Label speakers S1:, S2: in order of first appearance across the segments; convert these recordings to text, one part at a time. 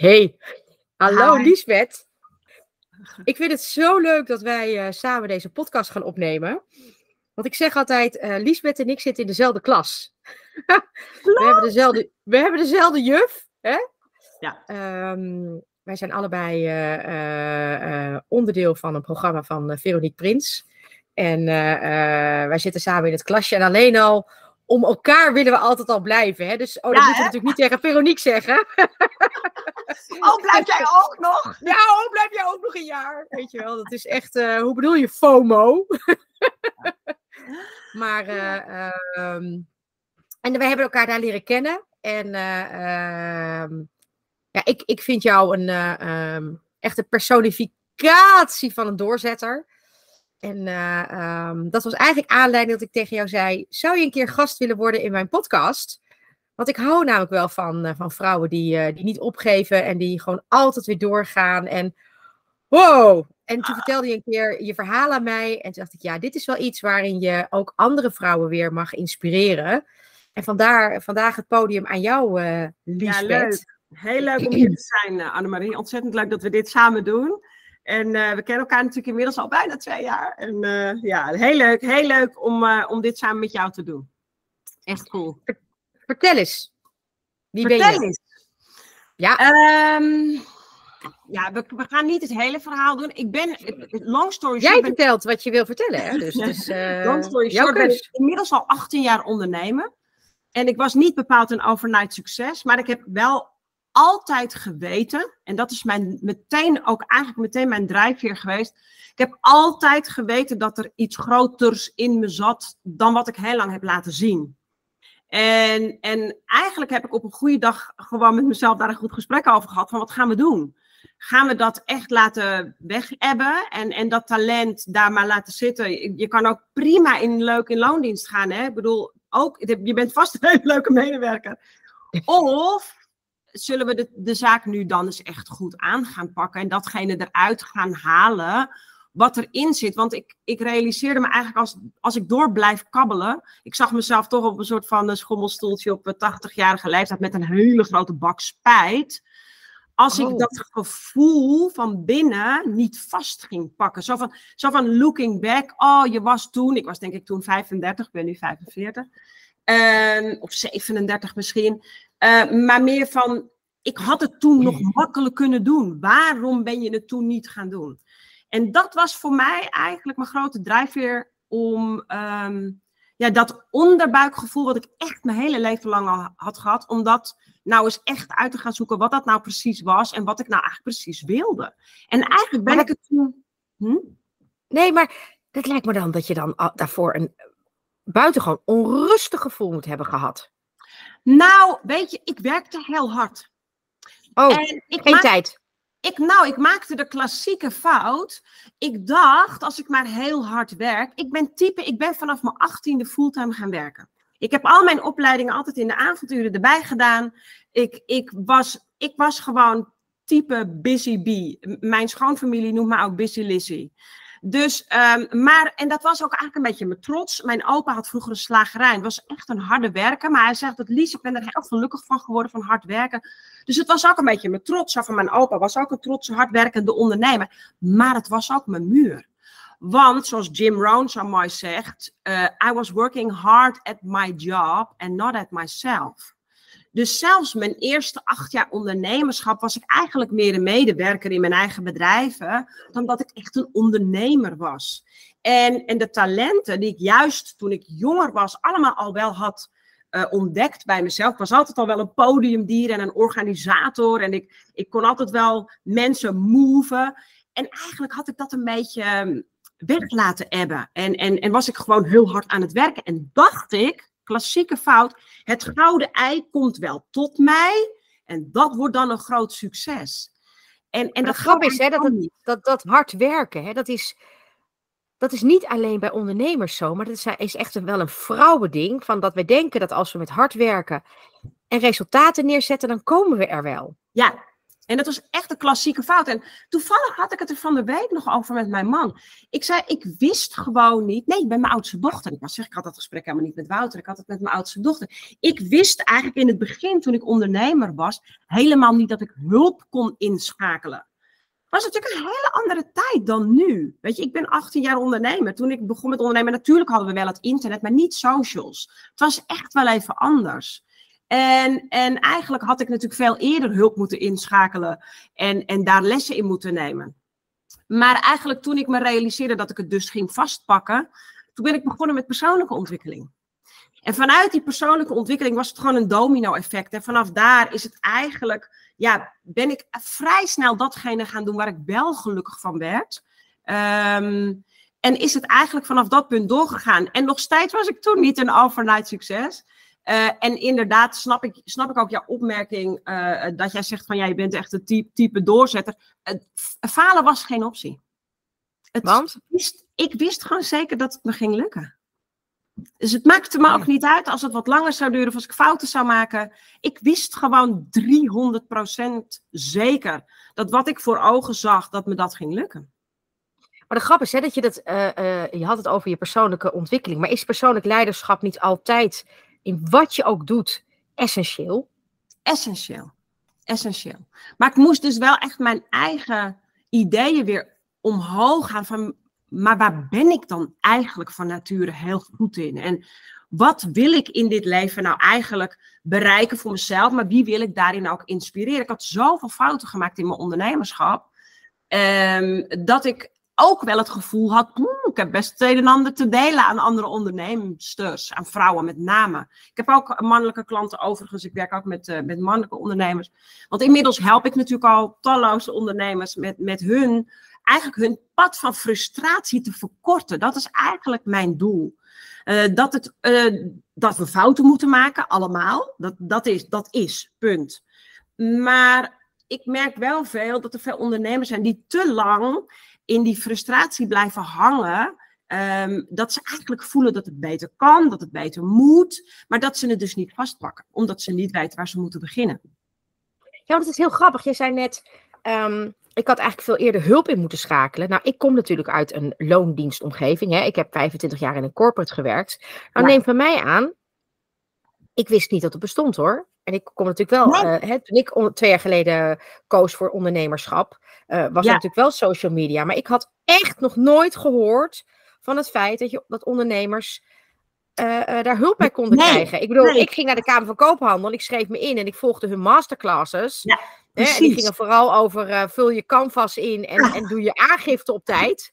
S1: Hey, hallo
S2: Hi.
S1: Liesbeth. Ik vind het zo leuk dat wij eh, samen deze podcast gaan opnemen. Want ik zeg altijd, eh Liesbeth en ik zitten in dezelfde klas. we, hebben dezelfde, we hebben dezelfde juf. Hè?
S2: Ja.
S1: Ehm, wij zijn allebei eh, onderdeel van een programma van Veronique Prins. En wij zitten samen in het klasje. En alleen al om elkaar willen we altijd al blijven. Hè? Dus oh, dat
S2: Ja,
S1: moeten we
S2: hè?
S1: natuurlijk niet tegen Veronique zeggen.
S2: Oh, blijf jij ook nog?
S1: Ja, oh, blijf jij ook nog een jaar? Weet je wel, dat is echt, eh, hoe bedoel je, FOMO? maar, eh, ehm, en we hebben elkaar daar leren kennen. En eh, ehm, ja, ik, ik vind jou een eh, ehm, echte personificatie van een doorzetter. En eh, ehm, dat was eigenlijk aanleiding dat ik tegen jou zei: Zou je een keer gast willen worden in mijn podcast? Want ik hou namelijk wel van, eh, van vrouwen die, eh, die niet opgeven en die gewoon altijd weer doorgaan. En wow! En toen vertelde je een keer je verhaal aan mij. En toen dacht ik, ja, dit is wel iets waarin je ook andere vrouwen weer mag inspireren. En vandaar vandaag het podium aan jou, Liesbeth.
S2: leuk. Heel leuk om hier te zijn, Annemarie. Ontzettend leuk dat we dit samen doen. En eh, we kennen elkaar natuurlijk inmiddels al bijna twee jaar. En eh, ja, heel leuk, heel leuk om, eh, om dit samen met jou te doen. Echt cool.
S1: Vertel eens. Wie
S2: Vertel
S1: ben je?
S2: eens.
S1: Ja.
S2: Ehm, ja, we, we gaan niet het hele verhaal doen. Ik ben, long story short,
S1: Jij
S2: ben
S1: vertelt wat je wil vertellen. Hè? Dus, dus
S2: Long story short ben ik inmiddels al 18 jaar ondernemer. En ik was niet bepaald een overnight succes, maar ik heb wel altijd geweten, en dat is mijn, meteen ook eigenlijk meteen mijn drijfveer geweest. Ik heb altijd geweten dat er iets groters in me zat dan wat ik heel lang heb laten zien. En, en eigenlijk heb ik op een goede dag gewoon met mezelf daar een goed gesprek over gehad. Van wat gaan we doen? Gaan we dat echt laten wegebben en, en dat talent daar maar laten zitten? Je, je kan ook prima in leuk in loondienst gaan. Hè? Ik bedoel, ook, je bent vast een hele leuke medewerker. Of zullen we de, de zaak nu dan eens echt goed aan gaan pakken en datgene eruit gaan halen wat erin zit. Want ik, ik realiseerde me eigenlijk als, als ik door blijf kabbelen. Ik zag mezelf toch op een soort van een schommelstoeltje op een 80-jarige leeftijd met een hele grote bak spijt. Als
S1: Oh.
S2: ik dat gevoel van binnen niet vast ging pakken. Zo van, zo van looking back. Oh, je was toen, ik was denk ik toen 35, ik ben nu 45. Ehm, of 37 misschien. Eh, maar meer van, ik had het toen nog makkelijk kunnen doen. Waarom ben je het toen niet gaan doen? En dat was voor mij eigenlijk mijn grote drijfveer om ehm, ja, dat onderbuikgevoel wat ik echt mijn hele leven lang al had gehad, om dat nou eens echt uit te gaan zoeken wat dat nou precies was en wat ik nou eigenlijk precies wilde. En eigenlijk ben ik het toen... Hm?
S1: Nee, maar dat lijkt me dan dat je dan daarvoor een buitengewoon onrustig gevoel moet hebben gehad.
S2: Nou, weet je, ik werkte heel hard.
S1: Oh,
S2: en ik
S1: geen
S2: maak-
S1: tijd.
S2: Ik, nou, ik maakte de klassieke fout. Ik dacht, als ik maar heel hard werk. Ik ben type, ik ben vanaf mijn achttiende fulltime gaan werken. Ik heb al mijn opleidingen altijd in de avonduren erbij gedaan. Ik, ik, was, ik was gewoon type busy bee. Mijn schoonfamilie noemt me ook busy Lizzie. Dus, ehm, maar, en dat was ook eigenlijk een beetje mijn trots. Mijn opa had vroeger een slagerij. Het was echt een harde werker. Maar hij zegt dat Lies, ik ben er heel gelukkig van geworden van hard werken. Dus het was ook een beetje mijn trots. Van mijn opa was ook een trotse, hardwerkende ondernemer. Maar het was ook mijn muur. Want, zoals Jim Rohn zo mooi zegt, eh, I was working hard at my job and not at myself. Dus zelfs mijn eerste acht jaar ondernemerschap was ik eigenlijk meer een medewerker in mijn eigen bedrijven, dan dat ik echt een ondernemer was. En, en de talenten die ik juist toen ik jonger was, allemaal al wel had eh, ontdekt bij mezelf. Ik was altijd al wel een podiumdier en een organisator. En ik, ik kon altijd wel mensen moven. En eigenlijk had ik dat een beetje ehm, weg laten ebben. En, en, en was ik gewoon heel hard aan het werken. En dacht ik, klassieke fout, het gouden ei komt wel tot mij. En dat wordt dan een groot succes. En, en dat
S1: dat grap is, hè, dat,
S2: niet.
S1: dat, dat hard werken, hè, dat, is, dat is niet alleen bij ondernemers zo, maar dat is, is echt een, wel een vrouwending. Van dat we denken dat als we met hard werken en resultaten neerzetten, dan komen we er wel.
S2: Ja, En dat was echt een klassieke fout. En toevallig had ik het er van de week nog over met mijn man. Ik zei, ik wist gewoon niet. Nee, ben mijn oudste dochter. Ik was zeg, ik had dat gesprek helemaal niet met Wouter. Ik had het met mijn oudste dochter. Ik wist eigenlijk in het begin, toen ik ondernemer was, helemaal niet dat ik hulp kon inschakelen. Was natuurlijk een hele andere tijd dan nu. Weet je, ik ben 18 jaar ondernemer. Toen ik begon met ondernemen, natuurlijk hadden we wel het internet, maar niet socials. Het was echt wel even anders. En, en eigenlijk had ik natuurlijk veel eerder hulp moeten inschakelen en, en daar lessen in moeten nemen. Maar eigenlijk toen ik me realiseerde dat ik het dus ging vastpakken, toen ben ik begonnen met persoonlijke ontwikkeling. En vanuit die persoonlijke ontwikkeling was het gewoon een domino-effect. En vanaf daar is het eigenlijk, ja, ben ik vrij snel datgene gaan doen waar ik wel gelukkig van werd. Ehm, en is het eigenlijk vanaf dat punt doorgegaan. En nog steeds was ik toen niet een overnight succes. Uh, en inderdaad, snap ik, snap ik ook jouw opmerking uh, dat jij zegt van ja, je bent echt een type, type doorzetter. falen was geen optie. Het
S1: Want?
S2: Wist, ik wist gewoon zeker dat het me ging lukken. Dus het maakte me ook niet uit als het wat langer zou duren of als ik fouten zou maken. Ik wist gewoon 300% zeker dat wat ik voor ogen zag, dat me dat ging lukken.
S1: Maar de grap is hè, dat je dat, je had het over je persoonlijke ontwikkeling. Maar is persoonlijk leiderschap niet altijd in wat je ook doet, essentieel?
S2: Essentieel. Essentieel. Maar ik moest dus wel echt mijn eigen ideeën weer omhoog gaan van, maar waar ben ik dan eigenlijk van nature heel goed in? En wat wil ik in dit leven nou eigenlijk bereiken voor mezelf, maar wie wil ik daarin ook inspireren? Ik had zoveel fouten gemaakt in mijn ondernemerschap, um, dat ik ook wel het gevoel had, ik heb best het een en ander te delen aan andere ondernemers, aan vrouwen met name. Ik heb ook mannelijke klanten overigens, ik werk ook met, uh, met mannelijke ondernemers. Want inmiddels help ik natuurlijk al talloze ondernemers met, met hun, eigenlijk hun pad van frustratie te verkorten. Dat is eigenlijk mijn doel. Uh, dat, het, uh, dat we fouten moeten maken, allemaal. Dat, dat, is, dat is, punt. Maar ik merk wel veel dat er veel ondernemers zijn die te lang in die frustratie blijven hangen. Um, dat ze eigenlijk voelen dat het beter kan, dat het beter moet, maar dat ze het dus niet vastpakken, omdat ze niet weten waar ze moeten beginnen.
S1: Ja, want het is heel grappig. Je zei net, um, ik had eigenlijk veel eerder hulp in moeten schakelen. Nou, ik kom natuurlijk uit een loondienstomgeving. Hè. Ik heb 25 jaar in een corporate gewerkt. Nou, neem van mij aan, ik wist niet dat het bestond hoor. En ik kom natuurlijk wel, uh, hè, toen ik twee jaar geleden koos voor ondernemerschap, uh, was ja. natuurlijk wel social media. Maar ik had echt nog nooit gehoord van het feit dat, je, dat ondernemers uh, daar hulp bij konden nee. krijgen. Ik bedoel, nee. ik ging naar de Kamer van Koophandel, ik schreef me in en ik volgde hun masterclasses. Ja, hè, en die gingen vooral over vul je canvas in en, en doe je aangifte op tijd.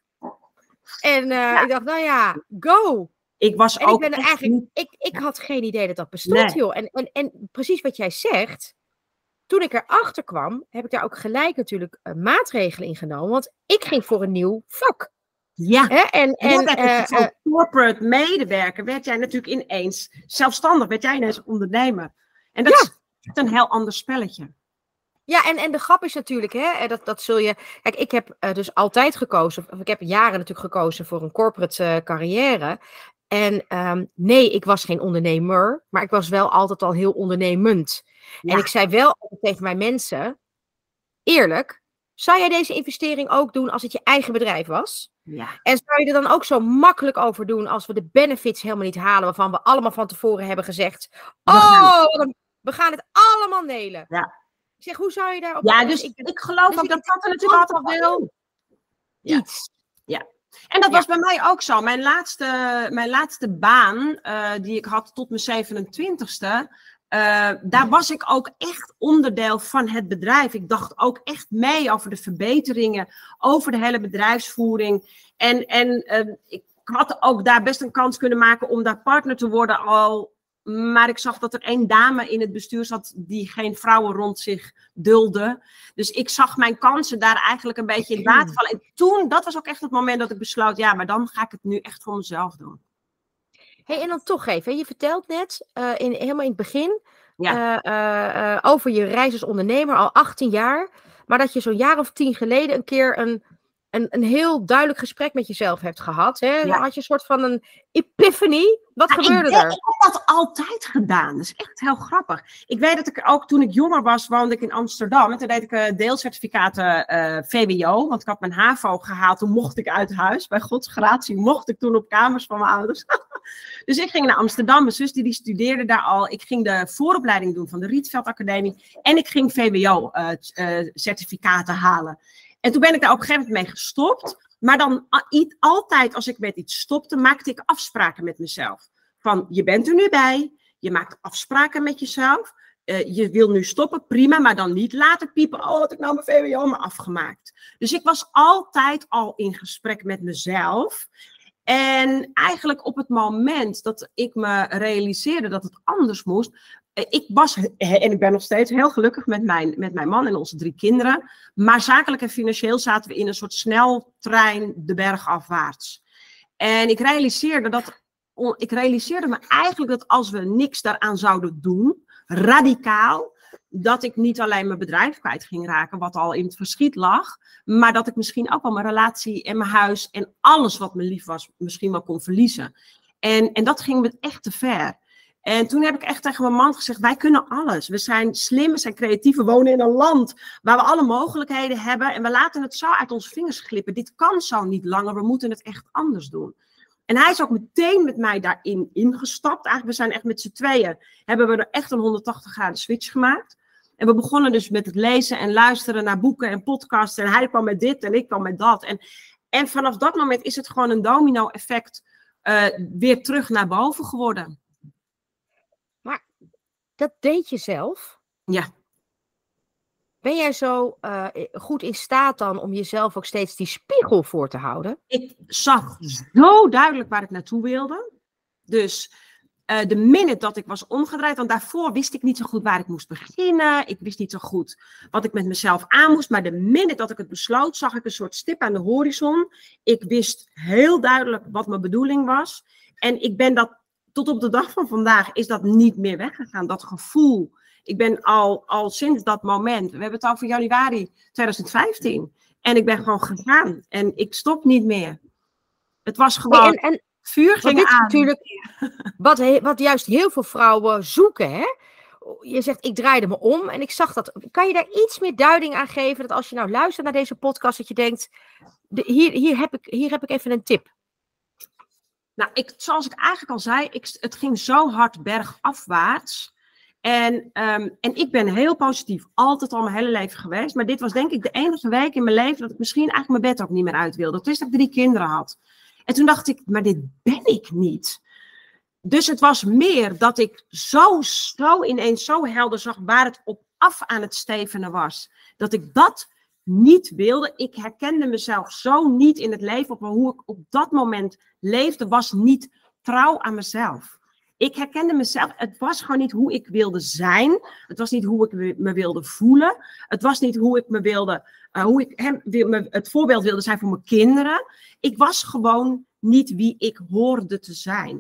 S1: En ik dacht, nou ja, go.
S2: Ik was
S1: en
S2: ook.
S1: Ik, ben er eigenlijk, ik, ik had geen idee dat dat bestond, nee. joh. En, en, en precies wat jij zegt. Toen ik erachter kwam, heb ik daar ook gelijk natuurlijk uh, maatregelen in genomen. Want ik ging voor een nieuw vak.
S2: Ja,
S1: Hè? en, en
S2: uh, uh, corporate medewerker werd jij natuurlijk ineens zelfstandig, werd jij ineens ondernemer. En dat ja. is een heel ander spelletje.
S1: Ja, en, en de grap is natuurlijk, hè, dat, dat zul je. Kijk, ik heb uh, dus altijd gekozen, of ik heb jaren natuurlijk gekozen voor een corporate uh, carrière. En um, nee, ik was geen ondernemer, maar ik was wel altijd al heel ondernemend. Ja. En ik zei wel tegen mijn mensen: eerlijk, zou jij deze investering ook doen als het je eigen bedrijf was?
S2: Ja.
S1: En zou je er dan ook zo makkelijk over doen als we de benefits helemaal niet halen, waarvan we allemaal van tevoren hebben gezegd: Oh, we gaan het allemaal nelen.
S2: Ja.
S1: Ik zeg, hoe zou je daarop...
S2: Ja, dus ik, ik geloof dus ook dat dat er natuurlijk altijd wel iets. Ja. En dat ja. was bij mij ook zo. Mijn laatste, mijn laatste baan, uh, die ik had tot mijn 27ste, uh, daar was ik ook echt onderdeel van het bedrijf. Ik dacht ook echt mee over de verbeteringen, over de hele bedrijfsvoering. En, en uh, ik had ook daar best een kans kunnen maken om daar partner te worden al maar ik zag dat er één dame in het bestuur zat die geen vrouwen rond zich dulde. Dus ik zag mijn kansen daar eigenlijk een beetje in water vallen. En toen, dat was ook echt het moment dat ik besloot, ja, maar dan ga ik het nu echt voor mezelf doen.
S1: hey, en dan toch even, je vertelt net, uh, in, helemaal in het begin, ja. uh, uh, over je reis als ondernemer, al 18 jaar. Maar dat je zo'n jaar of tien geleden een keer een, een, een heel duidelijk gesprek met jezelf hebt gehad. Hè?
S2: Ja.
S1: Had je een soort van een epiphany? Wat gebeurde
S2: ik, denk,
S1: er?
S2: ik heb dat altijd gedaan. Dat is echt heel grappig. Ik weet dat ik ook toen ik jonger was, woonde ik in Amsterdam. En toen deed ik eh, deelcertificaten eh, VWO. Want ik had mijn HAVO gehaald. Toen mocht ik uit huis. Bij Gods gratie mocht ik toen op kamers van mijn ouders. dus ik ging naar Amsterdam. Mijn zus die, die studeerde daar al. Ik ging de vooropleiding doen van de Rietveld Academie. En ik ging VWO-certificaten halen. En toen ben ik daar op een gegeven moment mee gestopt. Maar dan altijd als ik met iets stopte, maakte ik afspraken met mezelf. Van je bent er nu bij, je maakt afspraken met jezelf. eh, je wil nu stoppen, prima, maar dan niet later piepen. Oh, had ik nou mijn VWO maar afgemaakt. Dus ik was altijd al in gesprek met mezelf. En eigenlijk op het moment dat ik me realiseerde dat het anders moest. Eh, Ik was, he- en ik ben nog steeds heel gelukkig met mijn, met mijn man en onze drie kinderen. Maar zakelijk en financieel zaten we in een soort sneltrein de berg afwaarts. En ik realiseerde, dat, ik realiseerde me eigenlijk dat als we niks daaraan zouden doen, radicaal, dat ik niet alleen mijn bedrijf kwijt ging raken, wat al in het verschiet lag, maar dat ik misschien ook wel mijn relatie en mijn huis en alles wat me lief was, misschien wel kon verliezen. En, en dat ging me echt te ver. En toen heb ik echt tegen mijn man gezegd: Wij kunnen alles. We zijn slim, we zijn creatief. We wonen in een land waar we alle mogelijkheden hebben. En we laten het zo uit onze vingers glippen. Dit kan zo niet langer. We moeten het echt anders doen. En hij is ook meteen met mij daarin ingestapt. Eigenlijk, we zijn echt met z'n tweeën. Hebben we er echt een 180 graden switch gemaakt. En we begonnen dus met het lezen en luisteren naar boeken en podcasts. En hij kwam met dit en ik kwam met dat. En, vanaf dat moment is het gewoon een domino-effect eh, weer terug naar boven geworden.
S1: Dat deed je zelf.
S2: Ja.
S1: Ben jij zo eh, goed in staat dan om jezelf ook steeds die spiegel voor te houden?
S2: Ik zag zo duidelijk waar ik naartoe wilde. Dus eh, de minute dat ik was omgedraaid, want daarvoor wist ik niet zo goed waar ik moest beginnen. Ik wist niet zo goed wat ik met mezelf aan moest. Maar de minute dat ik het besloot, zag ik een soort stip aan de horizon. Ik wist heel duidelijk wat mijn bedoeling was. En ik ben dat tot op de dag van vandaag is dat niet meer weggegaan. Dat gevoel. Ik ben al, al sinds dat moment, we hebben het over januari 2015. En ik ben gewoon gegaan. En ik stop niet meer. Het was gewoon,
S1: Nee, en, en
S2: vuur ging aan.
S1: natuurlijk wat, wat juist heel veel vrouwen zoeken. Hè? Je zegt, ik draaide me om en ik zag dat. Kan je daar iets meer duiding aan geven? Dat als je nou luistert naar deze podcast, dat je denkt, de, hier, hier, heb ik, hier heb ik even een tip.
S2: Nou, ik, zoals ik eigenlijk al zei, ik, het ging zo hard bergafwaarts. En, ehm, en ik ben heel positief, altijd al mijn hele leven geweest. Maar dit was denk ik de enige week in mijn leven dat ik misschien eigenlijk mijn bed ook niet meer uit wilde. Dat is dat ik drie kinderen had. En toen dacht ik, maar dit ben ik niet. Dus het was meer dat ik zo, zo ineens zo helder zag waar het op af aan het stevenen was. Dat ik dat niet wilde. Ik herkende mezelf zo niet in het leven. Op hoe ik op dat moment leefde, was niet trouw aan mezelf. Ik herkende mezelf. Het was gewoon niet hoe ik wilde zijn. Het was niet hoe ik me- wilde voelen. Het was niet hoe ik me wilde, eh, hoe ik hem, het voorbeeld wilde zijn voor mijn kinderen. Ik was gewoon niet wie ik hoorde te zijn.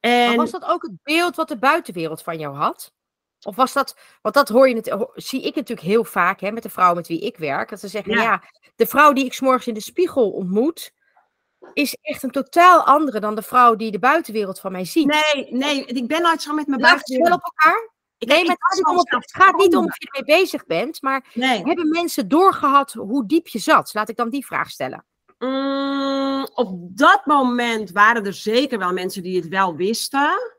S1: Maar
S2: En
S1: was dat ook het beeld wat de buitenwereld van jou had? Of was dat, want dat hoor je, het, zie ik natuurlijk heel vaak hè, met de vrouw met wie ik werk. Dat ze zeggen,
S2: Ja.
S1: ja, de vrouw die ik 's morgens in de spiegel ontmoet, is echt een totaal andere dan de vrouw die de buitenwereld van mij ziet.
S2: nee, nee, ik ben nooit zo met mijn
S1: het wel
S2: buitenwereld.
S1: op elkaar?
S2: Ik-
S1: Nee,
S2: ik
S1: maar het, gaat niet om of- het gaat niet om
S2: zelfstandig.
S1: of je ermee bezig bent, maar
S2: Nee.
S1: hebben mensen doorgehad hoe diep je zat? Laat ik dan die vraag stellen.
S2: Mm, op dat moment waren er zeker wel mensen die het wel wisten.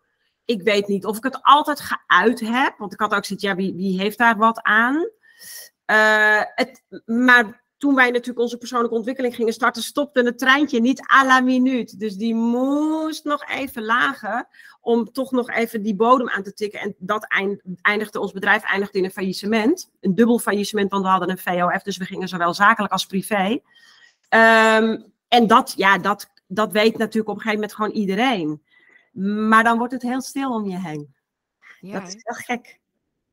S2: Ik weet niet of ik het altijd geuit heb. Want ik had ook zoiets, ja, wie, wie heeft daar wat aan? Eh, het, maar toen wij natuurlijk onze persoonlijke ontwikkeling gingen starten, stopte het treintje niet à la minuut. Dus die moest nog even lagen om toch nog even die bodem aan te tikken. En dat eind- eindigde, ons bedrijf eindigde in een faillissement. Een dubbel faillissement, want we hadden een VOF, dus we gingen zowel zakelijk als privé. Ehm, en dat, ja, dat, dat weet natuurlijk op een gegeven moment gewoon iedereen. Maar dan wordt het heel stil om je heen.
S1: Ja,
S2: dat is heel gek.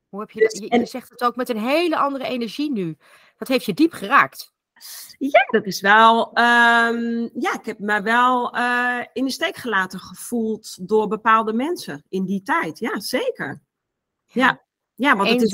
S1: Hoe heb je,
S2: dus-
S1: dat- je,
S2: en-
S1: je zegt het ook met een hele andere energie nu. Dat heeft je diep geraakt.
S2: Ja, dat is wel. ehm, ja, ik heb me wel eh, in de steek gelaten gevoeld door bepaalde mensen in die tijd. Ja, zeker. Ja, ja want het is,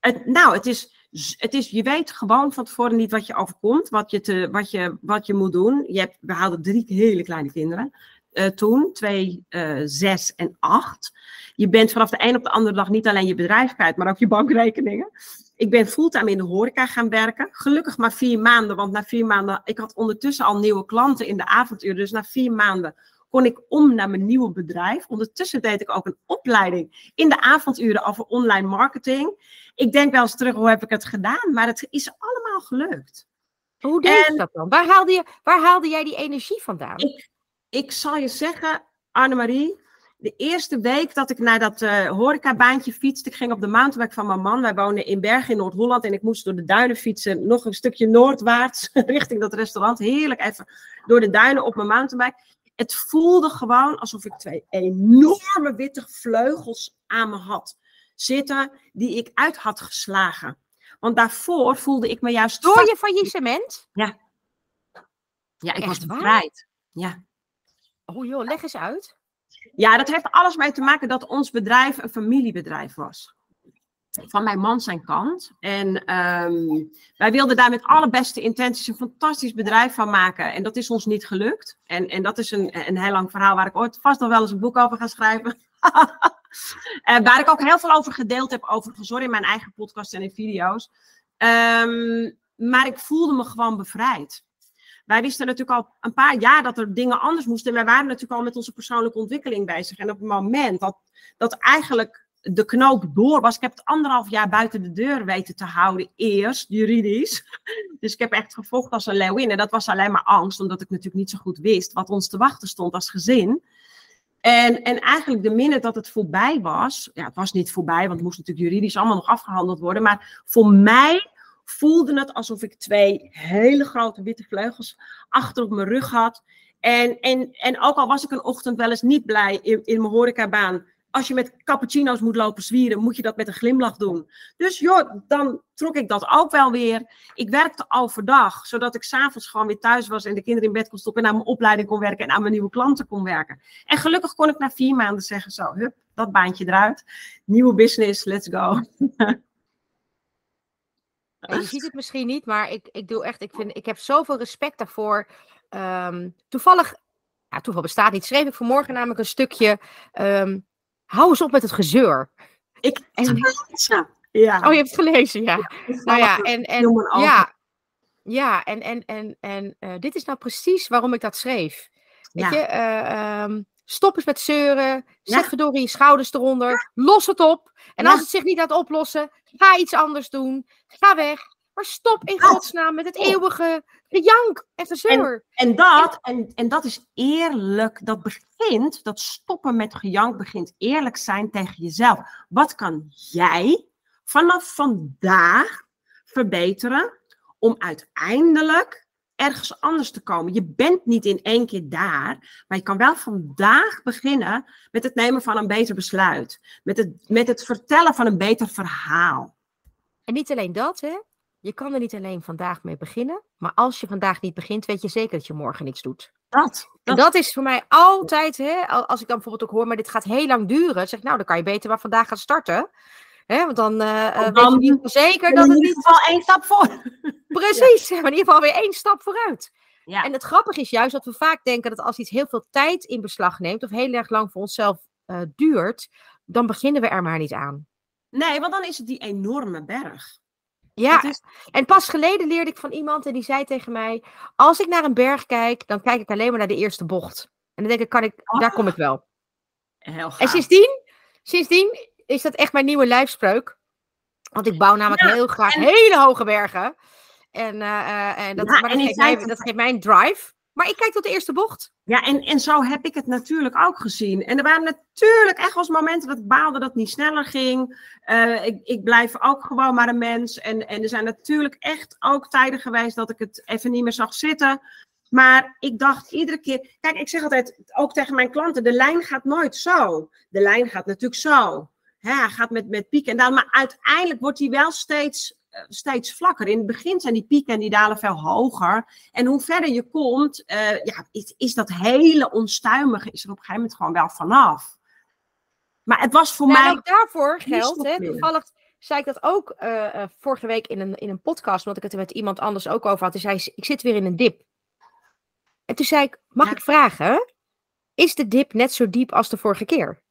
S2: het, nou, het is het is, je weet gewoon van tevoren niet wat je overkomt, wat je, te, wat je, wat je moet doen. Je hebt, we hadden drie hele kleine kinderen uh, toen, twee, uh, zes en acht. Je bent vanaf de een op de andere dag niet alleen je bedrijf kwijt, maar ook je bankrekeningen. Ik ben fulltime in de horeca gaan werken. Gelukkig maar vier maanden, want na vier maanden, ik had ondertussen al nieuwe klanten in de avonduur. Dus na vier maanden kon ik om naar mijn nieuwe bedrijf. Ondertussen deed ik ook een opleiding in de avonduren over online marketing. Ik denk wel eens terug, hoe heb ik het gedaan? Maar het is allemaal gelukt.
S1: Hoe deed je dat dan? Waar haalde, je, waar haalde jij die energie vandaan?
S2: Ik, ik zal je zeggen, Annemarie, de eerste week dat ik naar dat uh, horecabaantje fietste, ik ging op de mountainbike van mijn man. Wij wonen in Bergen in Noord-Holland en ik moest door de duinen fietsen, nog een stukje noordwaarts richting dat restaurant. Heerlijk even door de duinen op mijn mountainbike. Het voelde gewoon alsof ik twee enorme witte vleugels aan me had zitten, die ik uit had geslagen. Want daarvoor voelde ik me juist.
S1: Door je faillissement?
S2: Ja. Ja, ik was bevrijd. Ja.
S1: Oh joh, leg eens uit.
S2: Ja, dat heeft alles mee te maken dat ons bedrijf een familiebedrijf was. Van mijn man zijn kant. En ehm, wij wilden daar met alle beste intenties een fantastisch bedrijf van maken. En dat is ons niet gelukt. En, en dat is een, een heel lang verhaal waar ik ooit vast nog wel eens een boek over ga schrijven. uh, waar ik ook heel veel over gedeeld heb, overigens, hoor, in mijn eigen podcast en in video's. Um, maar ik voelde me gewoon bevrijd wij wisten natuurlijk al een paar jaar dat er dingen anders moesten. En wij waren natuurlijk al met onze persoonlijke ontwikkeling bezig. En op het moment dat, dat eigenlijk de knoop door was. Ik heb het anderhalf jaar buiten de deur weten te houden, eerst juridisch. Dus ik heb echt gevochten als een leeuwin. En dat was alleen maar angst, omdat ik natuurlijk niet zo goed wist wat ons te wachten stond als gezin. En, en eigenlijk de minute dat het voorbij was, ja, het was niet voorbij, want het moest natuurlijk juridisch allemaal nog afgehandeld worden. Maar voor mij voelde het alsof ik twee hele grote witte vleugels achter op mijn rug had. En, en, en ook al was ik een ochtend wel eens niet blij in, in mijn horecabaan. Als je met cappuccino's moet lopen zwieren, moet je dat met een glimlach doen. Dus joh, dan trok ik dat ook wel weer. Ik werkte overdag, zodat ik s'avonds gewoon weer thuis was en de kinderen in bed kon stoppen en aan mijn opleiding kon werken en aan mijn nieuwe klanten kon werken. En gelukkig kon ik na vier maanden zeggen, zo, hup, dat baantje eruit. Nieuwe business, let's go.
S1: je ziet het misschien niet, maar ik, ik doe echt, ik, vind, ik heb zoveel respect daarvoor. Um, toevallig, ja, toeval bestaat niet, schreef ik vanmorgen namelijk een stukje. Um, hou eens op met het gezeur.
S2: Ik en,
S1: ja. Oh, je hebt het gelezen, ja. nou ja, en, en ja, ja, en, en, en, en uh, dit is nou precies waarom ik dat schreef. Weet ja. je, uh, um, stop eens met zeuren, zet ja. verdorie je schouders eronder, los het op. En als het zich niet laat oplossen, ga iets anders doen. Ga weg. Maar stop in godsnaam met het eeuwige gejank en gezeur.
S2: En, en, dat, en, en dat is eerlijk. Dat begint, dat stoppen met gejank begint eerlijk zijn tegen jezelf. Wat kan jij vanaf vandaag verbeteren om uiteindelijk ergens anders te komen. Je bent niet in één keer daar, maar je kan wel vandaag beginnen met het nemen van een beter besluit. Met het, met het vertellen van een beter verhaal.
S1: En niet alleen dat, hè? Je kan er niet alleen vandaag mee beginnen, maar als je vandaag niet begint, weet je zeker dat je morgen niks doet.
S2: Dat.
S1: Dat is voor mij altijd, hè, als ik dan bijvoorbeeld ook hoor, maar dit gaat heel lang duren, zeg ik, nou, dan kan je beter maar vandaag gaan starten. Hè, want dan, uh, dan weet je zeker dat het
S2: in ieder geval één stap voor.
S1: Precies, maar in ieder geval weer één stap vooruit. Ja. En het grappige is juist dat we vaak denken dat als iets heel veel tijd in beslag neemt, of heel erg lang voor onszelf uh, duurt, dan beginnen we er maar niet aan.
S2: Nee, want dan is het die enorme berg.
S1: Ja, is... en pas geleden leerde ik van iemand en die zei tegen mij: Als ik naar een berg kijk, dan kijk ik alleen maar naar de eerste bocht. En dan denk ik: kan ik daar kom ik wel.
S2: Heel gaaf.
S1: En sindsdien, sindsdien is dat echt mijn nieuwe lijfspreuk. Want ik bouw namelijk heel graag hele hoge bergen. En, uh, en, dat, maar dat, geeft mij, dat geeft mij een drive. Maar ik kijk tot de eerste bocht.
S2: Ja, en, en zo heb ik het natuurlijk ook gezien. En er waren natuurlijk echt wel momenten dat ik baalde dat het niet sneller ging. Uh, ik, ik blijf ook gewoon maar een mens. En, en er zijn natuurlijk echt ook tijden geweest dat ik het even niet meer zag zitten. Maar ik dacht iedere keer. Kijk, ik zeg altijd ook tegen mijn klanten: de lijn gaat nooit zo. De lijn gaat natuurlijk zo. Hè, hij gaat met, met pieken en dalen. Maar uiteindelijk wordt hij wel steeds eh, steeds vlakker. In het begin zijn die pieken en die dalen veel hoger. En hoe verder je komt, uh, ja, is, is, dat hele onstuimige is er op een gegeven moment gewoon wel vanaf. Maar het was voor
S1: nou,
S2: mij.
S1: Ook daarvoor geldt, hè, toevallig, zei ik dat ook eh, eh, vorige week in een, in een podcast, omdat ik het er met iemand anders ook over had. Toen zei ze, ik zit weer in een dip. En toen zei ik, mag
S2: Ja.
S1: ik vragen, is de dip net zo diep als de vorige keer?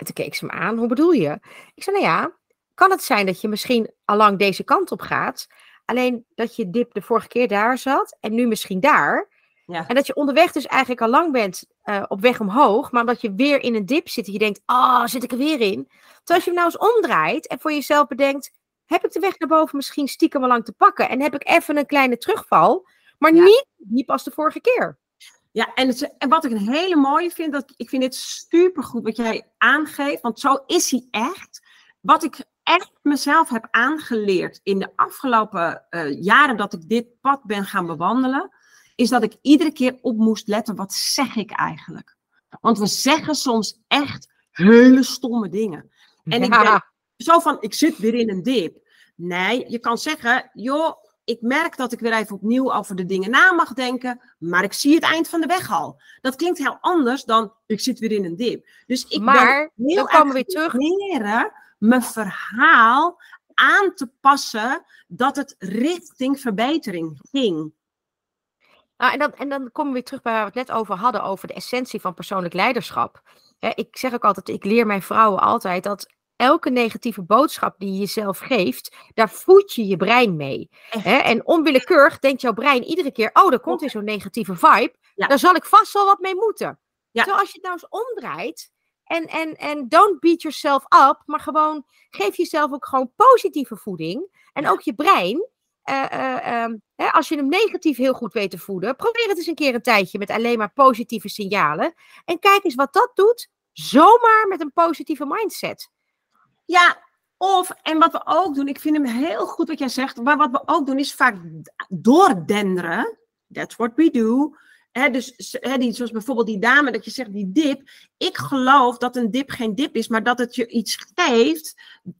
S1: En toen keek ze me aan, hoe bedoel je? Ik zei, nou ja, kan het zijn dat je misschien allang deze kant op gaat, alleen dat je dip de vorige keer daar zat en nu misschien daar.
S2: Ja.
S1: En dat je onderweg dus eigenlijk al lang bent eh, op weg omhoog, maar omdat je weer in een dip zit en je denkt, ah, zit ik er weer in? Terwijl als je hem nou eens omdraait en voor jezelf bedenkt, heb ik de weg naar boven misschien stiekem al lang te pakken en heb ik even een kleine terugval, maar
S2: Ja.
S1: niet diep als de vorige keer.
S2: Ja, en, het, en wat ik een hele mooie vind, dat, ik vind dit supergoed wat jij aangeeft, want zo is hij echt. Wat ik echt mezelf heb aangeleerd in de afgelopen eh, jaren dat ik dit pad ben gaan bewandelen, is dat ik iedere keer op moest letten, wat zeg ik eigenlijk? Want we zeggen soms echt hele stomme dingen. En ik ben zo van, ik zit weer in een dip. Nee, je kan zeggen, joh, ik merk dat ik weer even opnieuw over de dingen na mag denken, maar ik zie het eind van de weg al. Dat klinkt heel anders dan, ik zit weer in een dip. Dus ik
S1: maar
S2: ben heel
S1: dan komen we
S2: erg
S1: weer terug.
S2: leren mijn verhaal aan te passen dat het richting verbetering ging.
S1: Nou, en, dan, en dan komen we weer terug bij waar we het net over hadden, over de essentie van persoonlijk leiderschap. Ik zeg ook altijd, ik leer mijn vrouwen altijd dat elke negatieve boodschap die je jezelf geeft, daar voed je je brein mee. Hè? En onwillekeurig denkt jouw brein iedere keer, oh, er komt weer zo'n negatieve vibe,
S2: Ja.
S1: daar zal ik vast wel wat mee moeten.
S2: Ja.
S1: Terwijl als je het nou eens omdraait, en, en, en don't beat yourself up, maar gewoon geef jezelf ook gewoon positieve voeding. En ook je brein, eh, eh, ehm, hè, als je hem negatief heel goed weet te voeden, probeer het eens een keer een tijdje met alleen maar positieve signalen. En kijk eens wat dat doet, zomaar met een positieve mindset.
S2: Ja, of, en wat we ook doen, ik vind hem heel goed wat jij zegt, maar wat we ook doen is vaak doordenderen. That's what we do. Dus die, zoals bijvoorbeeld die dame, dat je zegt die dip. Ik geloof dat een dip geen dip is, maar dat het je iets geeft.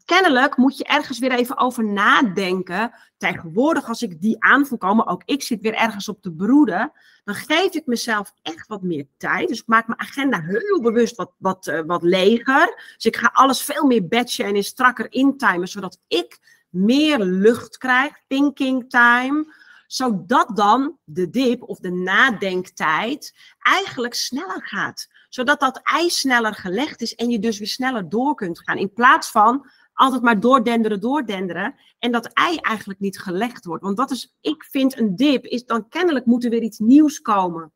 S2: Kennelijk moet je ergens weer even over nadenken. Tegenwoordig, als ik die aan voel komen, ook ik zit weer ergens op te broeden, dan geef ik mezelf echt wat meer tijd. Dus ik maak mijn agenda heel bewust wat, wat, eh, wat leger. Dus ik ga alles veel meer batchen en in strakker intimen, zodat ik meer lucht krijg, thinking time zodat dan de dip of de nadenktijd eigenlijk sneller gaat. Zodat dat ijs sneller gelegd is en je dus weer sneller door kunt gaan. In plaats van altijd maar doordenderen, doordenderen. En dat ei eigenlijk niet gelegd wordt. Want dat is, ik vind een dip, is dan kennelijk moet er weer iets nieuws komen.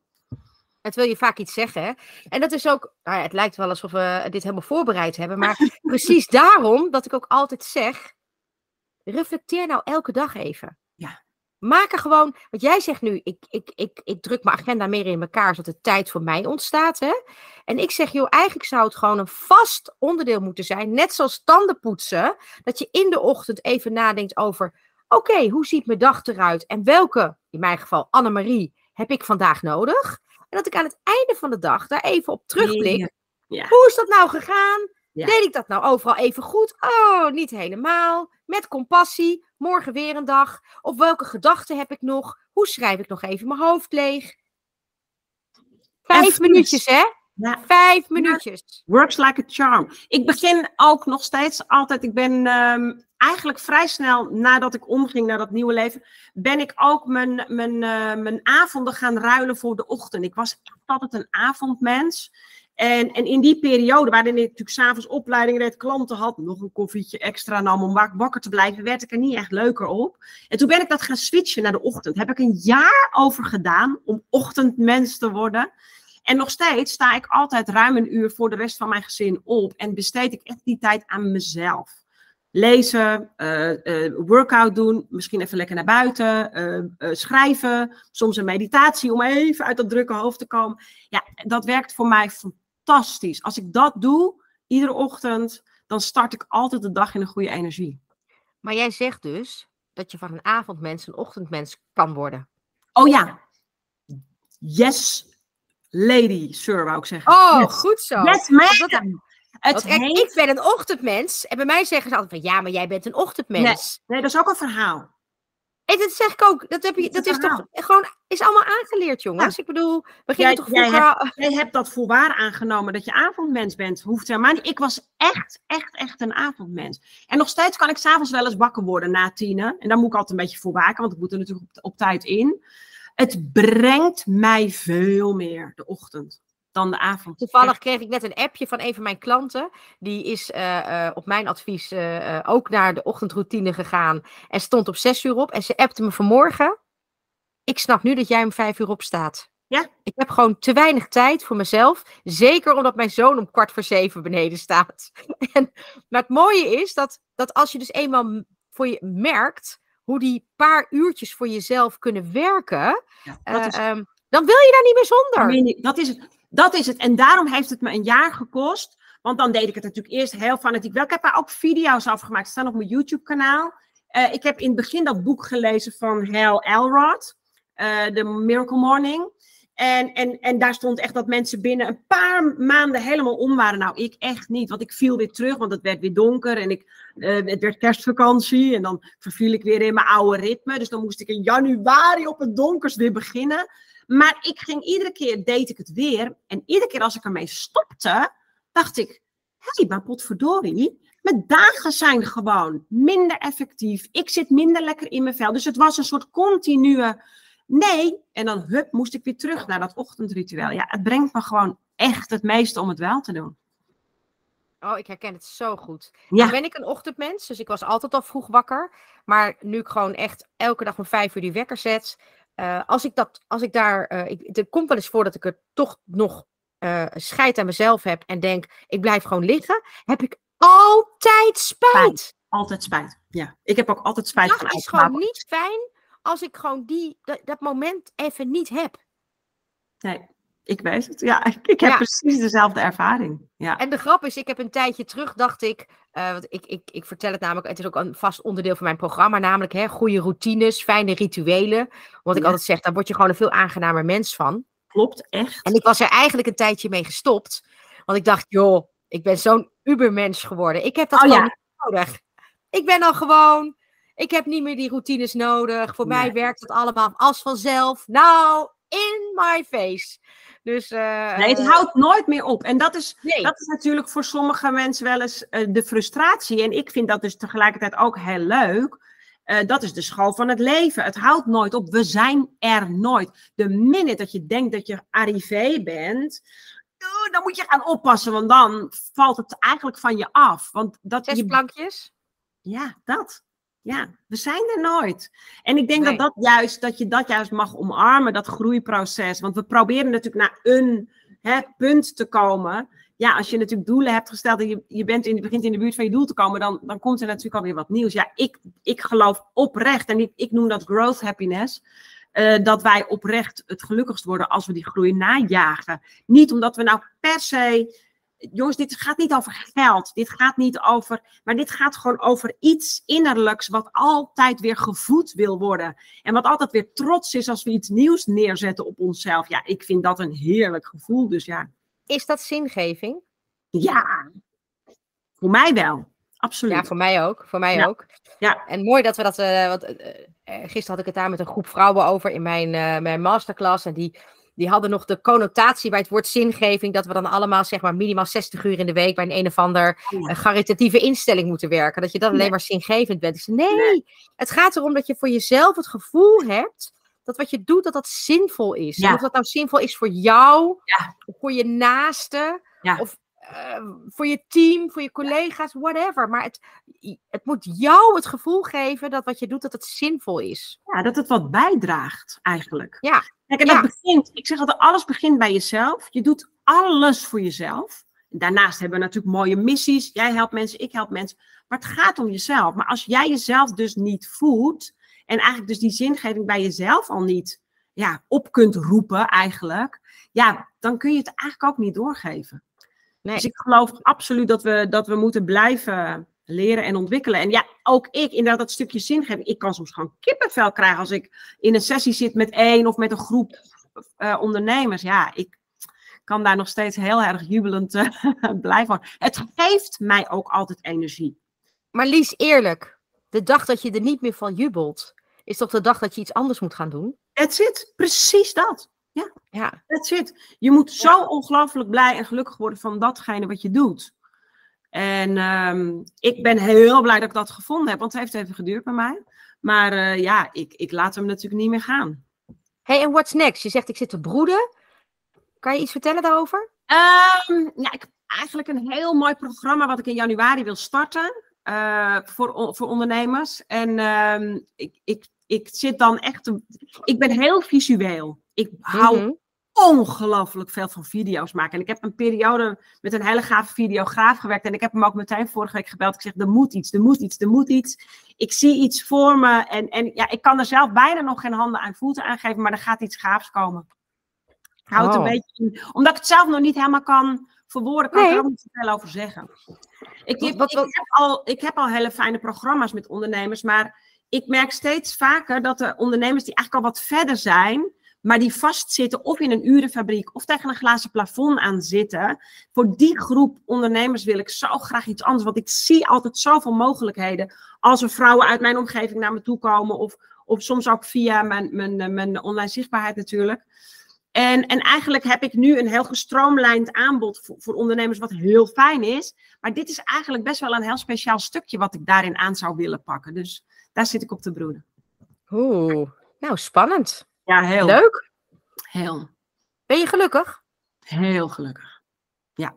S1: Het wil je vaak iets zeggen. hè? En dat is ook, nou ja, het lijkt wel alsof we dit helemaal voorbereid hebben. Maar precies daarom dat ik ook altijd zeg, reflecteer nou elke dag even. Maak er gewoon, want jij zegt nu, ik, ik, ik, ik druk mijn agenda meer in elkaar, zodat er tijd voor mij ontstaat. Hè? En ik zeg, joh, eigenlijk zou het gewoon een vast onderdeel moeten zijn, net zoals tandenpoetsen, dat je in de ochtend even nadenkt over, oké, hoe ziet mijn dag eruit? En welke, in mijn geval Annemarie, heb ik vandaag nodig? En dat ik aan het einde van de dag daar even op terugblik.
S2: Ja. Ja.
S1: Hoe is dat nou gegaan?
S2: Ja.
S1: Deed ik dat nou overal even goed? Oh, niet helemaal. Met compassie. Morgen weer een dag. Of welke gedachten heb ik nog? Hoe schrijf ik nog even mijn hoofd leeg? Vijf minuutjes, hè?
S2: Ja.
S1: Vijf minuutjes.
S2: Works like a charm. Ik begin ook nog steeds altijd. Ik ben ehm, eigenlijk vrij snel nadat ik omging naar dat nieuwe leven, ben ik ook mijn, mijn, eh, mijn avonden gaan ruilen voor de ochtend. Ik was altijd een avondmens. En, en in die periode, waarin ik natuurlijk s'avonds opleiding reed, klanten had, nog een koffietje extra nam om wak- wakker te blijven, werd ik er niet echt leuker op. En toen ben ik dat gaan switchen naar de ochtend. Heb ik een jaar over gedaan om ochtendmens te worden. En nog steeds sta ik altijd ruim een uur voor de rest van mijn gezin op en besteed ik echt die tijd aan mezelf. Lezen, eh, eh, workout doen, misschien even lekker naar buiten, eh, schrijven, soms een meditatie om even uit dat drukke hoofd te komen. Ja, dat werkt voor mij fantastisch. Als ik dat doe, iedere ochtend, dan start ik altijd de dag in een goede energie.
S1: Maar jij zegt dus dat je van een avondmens een ochtendmens kan worden.
S2: Oh ja, yes, lady, sir, wou ik zeggen.
S1: Oh,
S2: Yes.
S1: goed zo.
S2: Yes, man. Het
S1: Want kijk,
S2: heet-
S1: ik ben een ochtendmens. En bij mij zeggen ze altijd van ja, maar jij bent een ochtendmens.
S2: Nee, dat is ook een verhaal.
S1: En dat zeg ik ook. Dat, heb je, dat is toch gewoon is allemaal aangeleerd, jongens. Ik bedoel, we gingen toch
S2: vroeger... Jij hebt, jij hebt dat voorwaar aangenomen dat je avondmens bent. Hoeft helemaal niet. Ik was echt, echt, echt een avondmens. En nog steeds kan ik s'avonds wel eens wakker worden na tienen. En daar moet ik altijd een beetje voor waken, want ik moet er natuurlijk op, op tijd in. Het brengt mij veel meer de ochtend dan de avond.
S1: Toevallig kreeg ik net een appje van een van mijn klanten. Die is uh, uh, op mijn advies uh, ook naar de ochtendroutine gegaan. En stond op zes uur op. En ze appte me vanmorgen. Ik snap nu dat jij om vijf uur opstaat.
S2: Ja.
S1: Ik heb gewoon te weinig tijd voor mezelf. Zeker omdat mijn zoon om kwart voor zeven beneden staat. En, maar het mooie is dat, dat als je dus eenmaal voor je merkt hoe die paar uurtjes voor jezelf kunnen werken, ja, is... um, dan wil je daar niet meer zonder.
S2: Dat is het. Dat is het. En daarom heeft het me een jaar gekost. Want dan deed ik het natuurlijk eerst heel fanatiek wel. Ik heb daar ook video's afgemaakt. Staan op mijn YouTube-kanaal. Uh, ik heb in het begin dat boek gelezen van Hal Elrod. Uh, The Miracle Morning. En, en, en daar stond echt dat mensen binnen een paar maanden helemaal om waren. Nou, ik echt niet. Want ik viel weer terug, want het werd weer donker. En ik, uh, het werd kerstvakantie. En dan verviel ik weer in mijn oude ritme. Dus dan moest ik in januari op het donkers weer beginnen. Maar ik ging iedere keer, deed ik het weer. En iedere keer als ik ermee stopte, dacht ik, hé, hey, maar potverdorie, mijn dagen zijn gewoon minder effectief. Ik zit minder lekker in mijn vel. Dus het was een soort continue nee. En dan hup, moest ik weer terug naar dat ochtendritueel. Ja, het brengt me gewoon echt het meeste om het wel te doen.
S1: Oh, ik herken het zo goed. Ja. Dan ben ik een ochtendmens, dus ik was altijd al vroeg wakker. Maar nu ik gewoon echt elke dag om vijf uur die wekker zet, uh, als ik dat, als ik daar, uh, ik, het komt wel eens voor dat ik er toch nog uh, scheid aan mezelf heb en denk, ik blijf gewoon liggen, heb ik altijd spijt. spijt.
S2: Altijd spijt, ja. Ik heb ook altijd spijt
S1: van Het is gewoon niet fijn als ik gewoon die, dat, dat, moment even niet heb.
S2: Nee, ik weet het. Ja, ik heb precies dezelfde ervaring. Ja.
S1: En de grap is, ik heb een tijdje terug, dacht ik, uh, want ik, ik, ik vertel het namelijk, het is ook een vast onderdeel van mijn programma, namelijk hè, goede routines, fijne rituelen. Want ik altijd zeg, daar word je gewoon een veel aangenamer mens van.
S2: Klopt, echt.
S1: En ik was er eigenlijk een tijdje mee gestopt. Want ik dacht, joh, ik ben zo'n ubermens geworden. Ik heb dat oh, gewoon niet nodig. Ik ben al gewoon, ik heb niet meer die routines nodig. Voor mij werkt het allemaal als vanzelf. Nou, in my face. Dus, uh,
S2: nee, het houdt nooit meer op. En dat is, dat is natuurlijk voor sommige mensen wel eens uh, de frustratie. En ik vind dat dus tegelijkertijd ook heel leuk. Uh, dat is de school van het leven. Het houdt nooit op. We zijn er nooit. De minute dat je denkt dat je arrivé bent, dan moet je gaan oppassen, want dan valt het eigenlijk van je af. Want dat
S1: Zes
S2: je...
S1: plankjes?
S2: Ja, dat. Ja, we zijn er nooit. En ik denk dat, dat, juist, dat je dat juist mag omarmen, dat groeiproces. Want we proberen natuurlijk naar een hè, punt te komen. Ja, als je natuurlijk doelen hebt gesteld en je, je bent in, begint in de buurt van je doel te komen, dan, dan komt er natuurlijk alweer wat nieuws. Ja, ik, ik geloof oprecht, en ik, ik noem dat growth happiness, uh, dat wij oprecht het gelukkigst worden als we die groei najagen. Niet omdat we nou per se jongens, dit gaat niet over geld. Dit gaat niet over. Maar dit gaat gewoon over iets innerlijks. wat altijd weer gevoed wil worden. En wat altijd weer trots is als we iets nieuws neerzetten op onszelf. Ja, ik vind dat een heerlijk gevoel. Dus ja.
S1: Is dat zingeving?
S2: Ja, voor mij wel. Absoluut.
S1: Ja, voor mij ook. Voor mij ook.
S2: Ja.
S1: En mooi dat we dat. Uh, want, uh, gisteren had ik het daar met een groep vrouwen over in mijn, uh, mijn masterclass. En die die hadden nog de connotatie bij het woord zingeving, dat we dan allemaal zeg maar minimaal 60 uur in de week bij een een of ander ja. caritatieve instelling moeten werken. Dat je dan alleen maar zingevend bent. Ik zei, nee, nee, het gaat erom dat je voor jezelf het gevoel hebt dat wat je doet, dat dat zinvol is. Ja. Of dat nou zinvol is voor jou,
S2: ja.
S1: of voor je naaste, of uh, voor je team, voor je collega's, whatever. Maar het, het moet jou het gevoel geven dat wat je doet, dat het zinvol is.
S2: Ja, dat het wat bijdraagt eigenlijk.
S1: Ja.
S2: Kijk, en dat begint, ik zeg altijd, alles begint bij jezelf. Je doet alles voor jezelf. Daarnaast hebben we natuurlijk mooie missies. Jij helpt mensen, ik help mensen. Maar het gaat om jezelf. Maar als jij jezelf dus niet voedt, en eigenlijk dus die zingeving bij jezelf al niet ja, op kunt roepen eigenlijk, ja, dan kun je het eigenlijk ook niet doorgeven. Nee. Dus ik geloof absoluut dat we, dat we moeten blijven leren en ontwikkelen. En ja, ook ik, inderdaad, dat stukje zingeving. Ik kan soms gewoon kippenvel krijgen als ik in een sessie zit met één of met een groep uh, ondernemers. Ja, ik kan daar nog steeds heel erg jubelend uh, blij van. Het geeft mij ook altijd energie.
S1: Maar Lies, eerlijk, de dag dat je er niet meer van jubelt, is toch de dag dat je iets anders moet gaan doen?
S2: That's it. Precies dat. Ja,
S1: Ja.
S2: that's it. Je moet zo ongelooflijk blij en gelukkig worden van datgene wat je doet. En ehm, ik ben heel blij dat ik dat gevonden heb, want het heeft even geduurd bij mij. Maar eh, ja, ik, ik laat hem natuurlijk niet meer gaan.
S1: Hey, en what's next? Je zegt ik zit te broeden. Kan je iets vertellen daarover?
S2: Ehm, ja, ik heb eigenlijk een heel mooi programma wat ik in januari wil starten eh, voor, voor ondernemers. En ehm, ik, ik, ik zit dan echt. te- ik ben heel visueel. Ik hou
S1: Mhm.
S2: ongelooflijk veel van video's maken. En ik heb een periode met een hele gave videograaf gewerkt. En ik heb hem ook meteen vorige week gebeld. Ik zeg, er moet iets, er moet iets, er moet iets. Ik zie iets voor me. En, en ja, ik kan er zelf bijna nog geen handen aan voeten aan geven. Maar er gaat iets gaafs komen. Ik hou het
S1: Oh.
S2: een beetje in. Omdat ik het zelf nog niet helemaal kan verwoorden, kan ik er ook niet zoveel over zeggen. Ik, heb,
S1: Wat- wat-
S2: ik, heb al, ik heb al hele fijne programma's met ondernemers. Maar ik merk steeds vaker dat de ondernemers die eigenlijk al wat verder zijn maar die vastzitten of in een urenfabriek of tegen een glazen plafond aan zitten. Voor die groep ondernemers wil ik zo graag iets anders. Want ik zie altijd zoveel mogelijkheden als er vrouwen uit mijn omgeving naar me toe komen. Of, of soms ook via mijn, mijn, eh, mijn online zichtbaarheid natuurlijk. En, en eigenlijk heb ik nu een heel gestroomlijnd aanbod voor, voor ondernemers, wat heel fijn is. Maar dit is eigenlijk best wel een heel speciaal stukje wat ik daarin aan zou willen pakken. Dus daar zit ik op te broeden.
S1: Oeh, nou spannend.
S2: Ja, heel.
S1: Leuk.
S2: Heel.
S1: Ben je gelukkig?
S2: Heel gelukkig. Ja.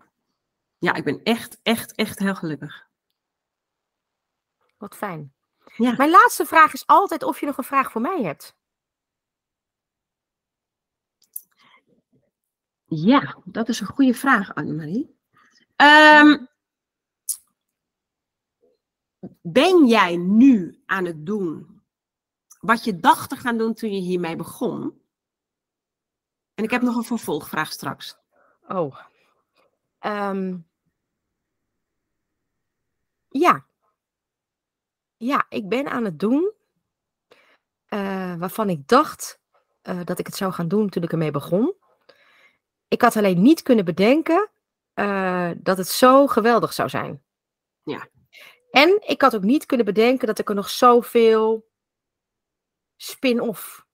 S2: Ja, ik ben echt, echt, echt heel gelukkig.
S1: Wat fijn.
S2: Ja.
S1: Mijn laatste vraag is altijd of je nog een vraag voor mij hebt.
S2: Ja, dat is een goede vraag, Annemarie. Ehm ben jij nu aan het doen wat je dacht te gaan doen toen je hiermee begon? En ik heb nog een vervolgvraag straks.
S1: Oh. Ehm, ja. Ja, ik ben aan het doen eh, waarvan ik dacht eh, dat ik het zou gaan doen toen ik ermee begon. Ik had alleen niet kunnen bedenken eh, dat het zo geweldig zou zijn.
S2: Ja.
S1: En ik had ook niet kunnen bedenken dat ik er nog zoveel spin-off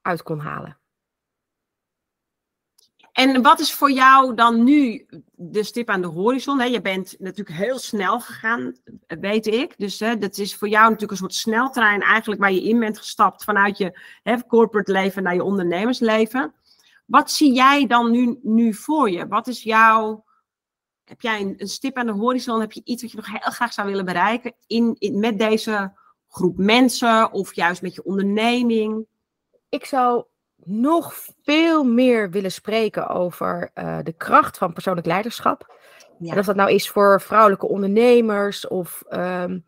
S1: uit kon halen.
S2: En wat is voor jou dan nu de stip aan de horizon? Je bent natuurlijk heel snel gegaan, weet ik. Dus hè, dat is voor jou natuurlijk een soort sneltrein eigenlijk waar je in bent gestapt vanuit je corporate leven naar je ondernemersleven. Wat zie jij dan nu, nu voor je? Wat is jouw... Heb jij een, stip aan de horizon? Heb je iets wat je nog heel graag zou willen bereiken in, met deze groep mensen of juist met je onderneming?
S1: ik zou nog veel meer willen spreken over eh, de kracht van persoonlijk leiderschap.
S2: Ja.
S1: En of dat nou is voor vrouwelijke ondernemers of ehm,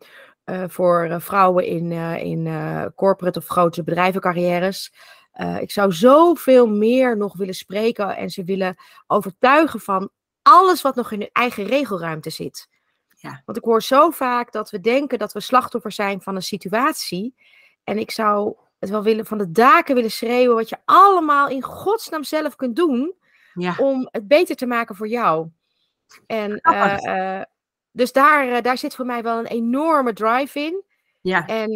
S1: eh, voor eh, vrouwen in, in corporate of grote bedrijvencarrières. Ik zou zoveel meer nog willen spreken en ze willen overtuigen van alles wat nog in hun eigen regelruimte zit.
S2: Ja.
S1: Want ik hoor zo vaak dat we denken dat we slachtoffer zijn van een situatie. En ik zou het wel willen van de daken willen schreeuwen wat je allemaal in godsnaam zelf kunt doen
S2: Ja.
S1: om het beter te maken voor jou. En eh, eh, dus daar, eh, daar zit voor mij wel een enorme drive in.
S2: Ja.
S1: En,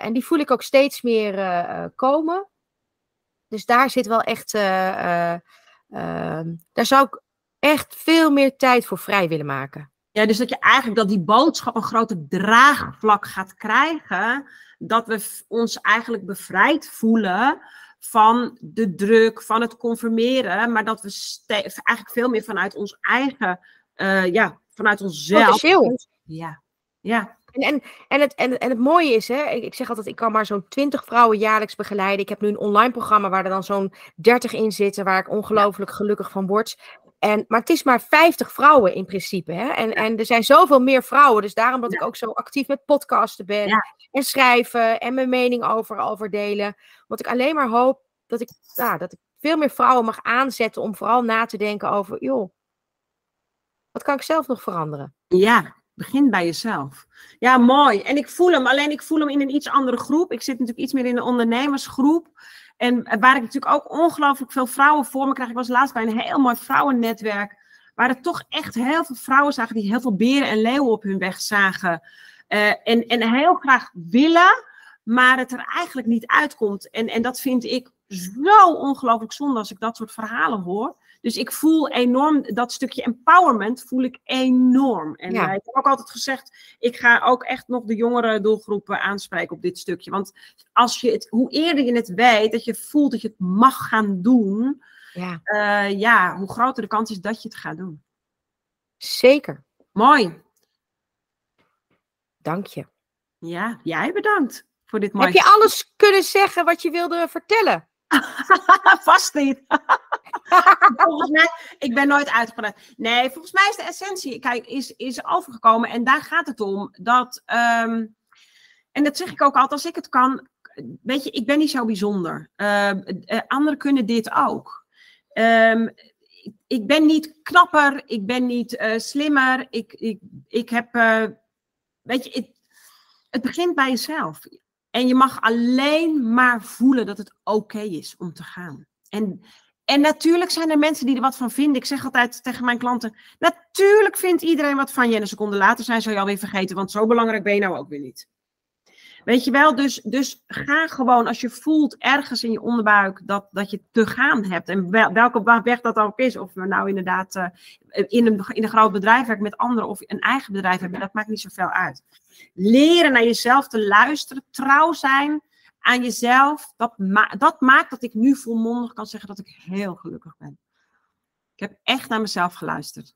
S1: en die voel ik ook steeds meer komen. Dus daar zit wel echt. eh, eh, ehm, daar zou ik echt veel meer tijd voor vrij willen maken.
S2: Ja, dus dat je eigenlijk dat die boodschap een groter draagvlak gaat krijgen. Dat we ons eigenlijk bevrijd voelen van de druk, van het conformeren. Maar dat we eigenlijk veel meer vanuit ons eigen, eh, ja, vanuit onszelf.
S1: Potentieel.
S2: Ja, ja,
S1: En, en, en, het, en, en het mooie is, hè, ik, ik zeg altijd, ik kan maar zo'n 20 vrouwen jaarlijks begeleiden. Ik heb nu een online programma waar er dan zo'n 30 in zitten, waar ik ongelooflijk gelukkig van word. En, maar het is maar 50 vrouwen in principe. Hè? En, en er zijn zoveel meer vrouwen. Dus daarom dat ik ook zo actief met podcasten ben.
S2: Ja.
S1: En schrijven en mijn mening over, over delen. Want ik alleen maar hoop dat ik, ja, dat ik veel meer vrouwen mag aanzetten om vooral na te denken over, joh, wat kan ik zelf nog veranderen?
S2: ja. Begin bij jezelf. Ja, mooi. En ik voel hem, alleen ik voel hem in een iets andere groep. Ik zit natuurlijk iets meer in de ondernemersgroep. En waar ik natuurlijk ook ongelooflijk veel vrouwen voor me krijg. Ik was laatst bij een heel mooi vrouwennetwerk. Waar er toch echt heel veel vrouwen zagen die heel veel beren en leeuwen op hun weg zagen. Eh, en, en heel graag willen. maar het er eigenlijk niet uitkomt. En, en dat vind ik zo ongelooflijk zonde als ik dat soort verhalen hoor. Dus ik voel enorm, dat stukje empowerment voel ik enorm. En
S1: Ja.
S2: ik heb ook altijd gezegd, ik ga ook echt nog de jongere doelgroepen aanspreken op dit stukje. Want als je het, hoe eerder je het weet, dat je voelt dat je het mag gaan doen,
S1: Ja,
S2: eh, ja, hoe groter de kans is dat je het gaat doen.
S1: zeker.
S2: Mooi.
S1: Dank je.
S2: Ja, jij bedankt voor dit mooie
S1: Heb je alles kunnen zeggen wat je wilde vertellen?
S2: Vast niet. volgens mij, ik ben nooit uitgebreid. Nee, volgens mij is de essentie, kijk, is, is overgekomen. En daar gaat het om. Dat, ehm, en dat zeg ik ook altijd, als ik het kan. Weet je, ik ben niet zo bijzonder. Eh, anderen kunnen dit ook. Ehm, ik, ben niet knapper, ik ben niet eh, slimmer. Ik, ik, ik heb, weet je, het begint bij jezelf. En je mag alleen maar voelen dat het oké is om te gaan. En, en natuurlijk zijn er mensen die er wat van vinden. Ik zeg altijd tegen mijn klanten: natuurlijk vindt iedereen wat van je. En een seconde later zijn ze je alweer vergeten, want zo belangrijk ben je nou ook weer niet. Weet je wel, dus, dus ga gewoon als je voelt ergens in je onderbuik dat, dat je te gaan hebt. En wel- welke weg dat ook is. Of we nou inderdaad eh, in, een, in een groot bedrijf werken met anderen of een eigen bedrijf hebben, dat maakt niet zoveel uit. Leren naar jezelf te luisteren, trouw zijn aan jezelf, dat, ma dat maakt dat ik nu volmondig kan zeggen dat ik heel gelukkig ben. Ik heb echt naar mezelf geluisterd.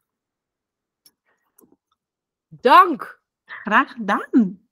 S1: Dank.
S2: Graag gedaan.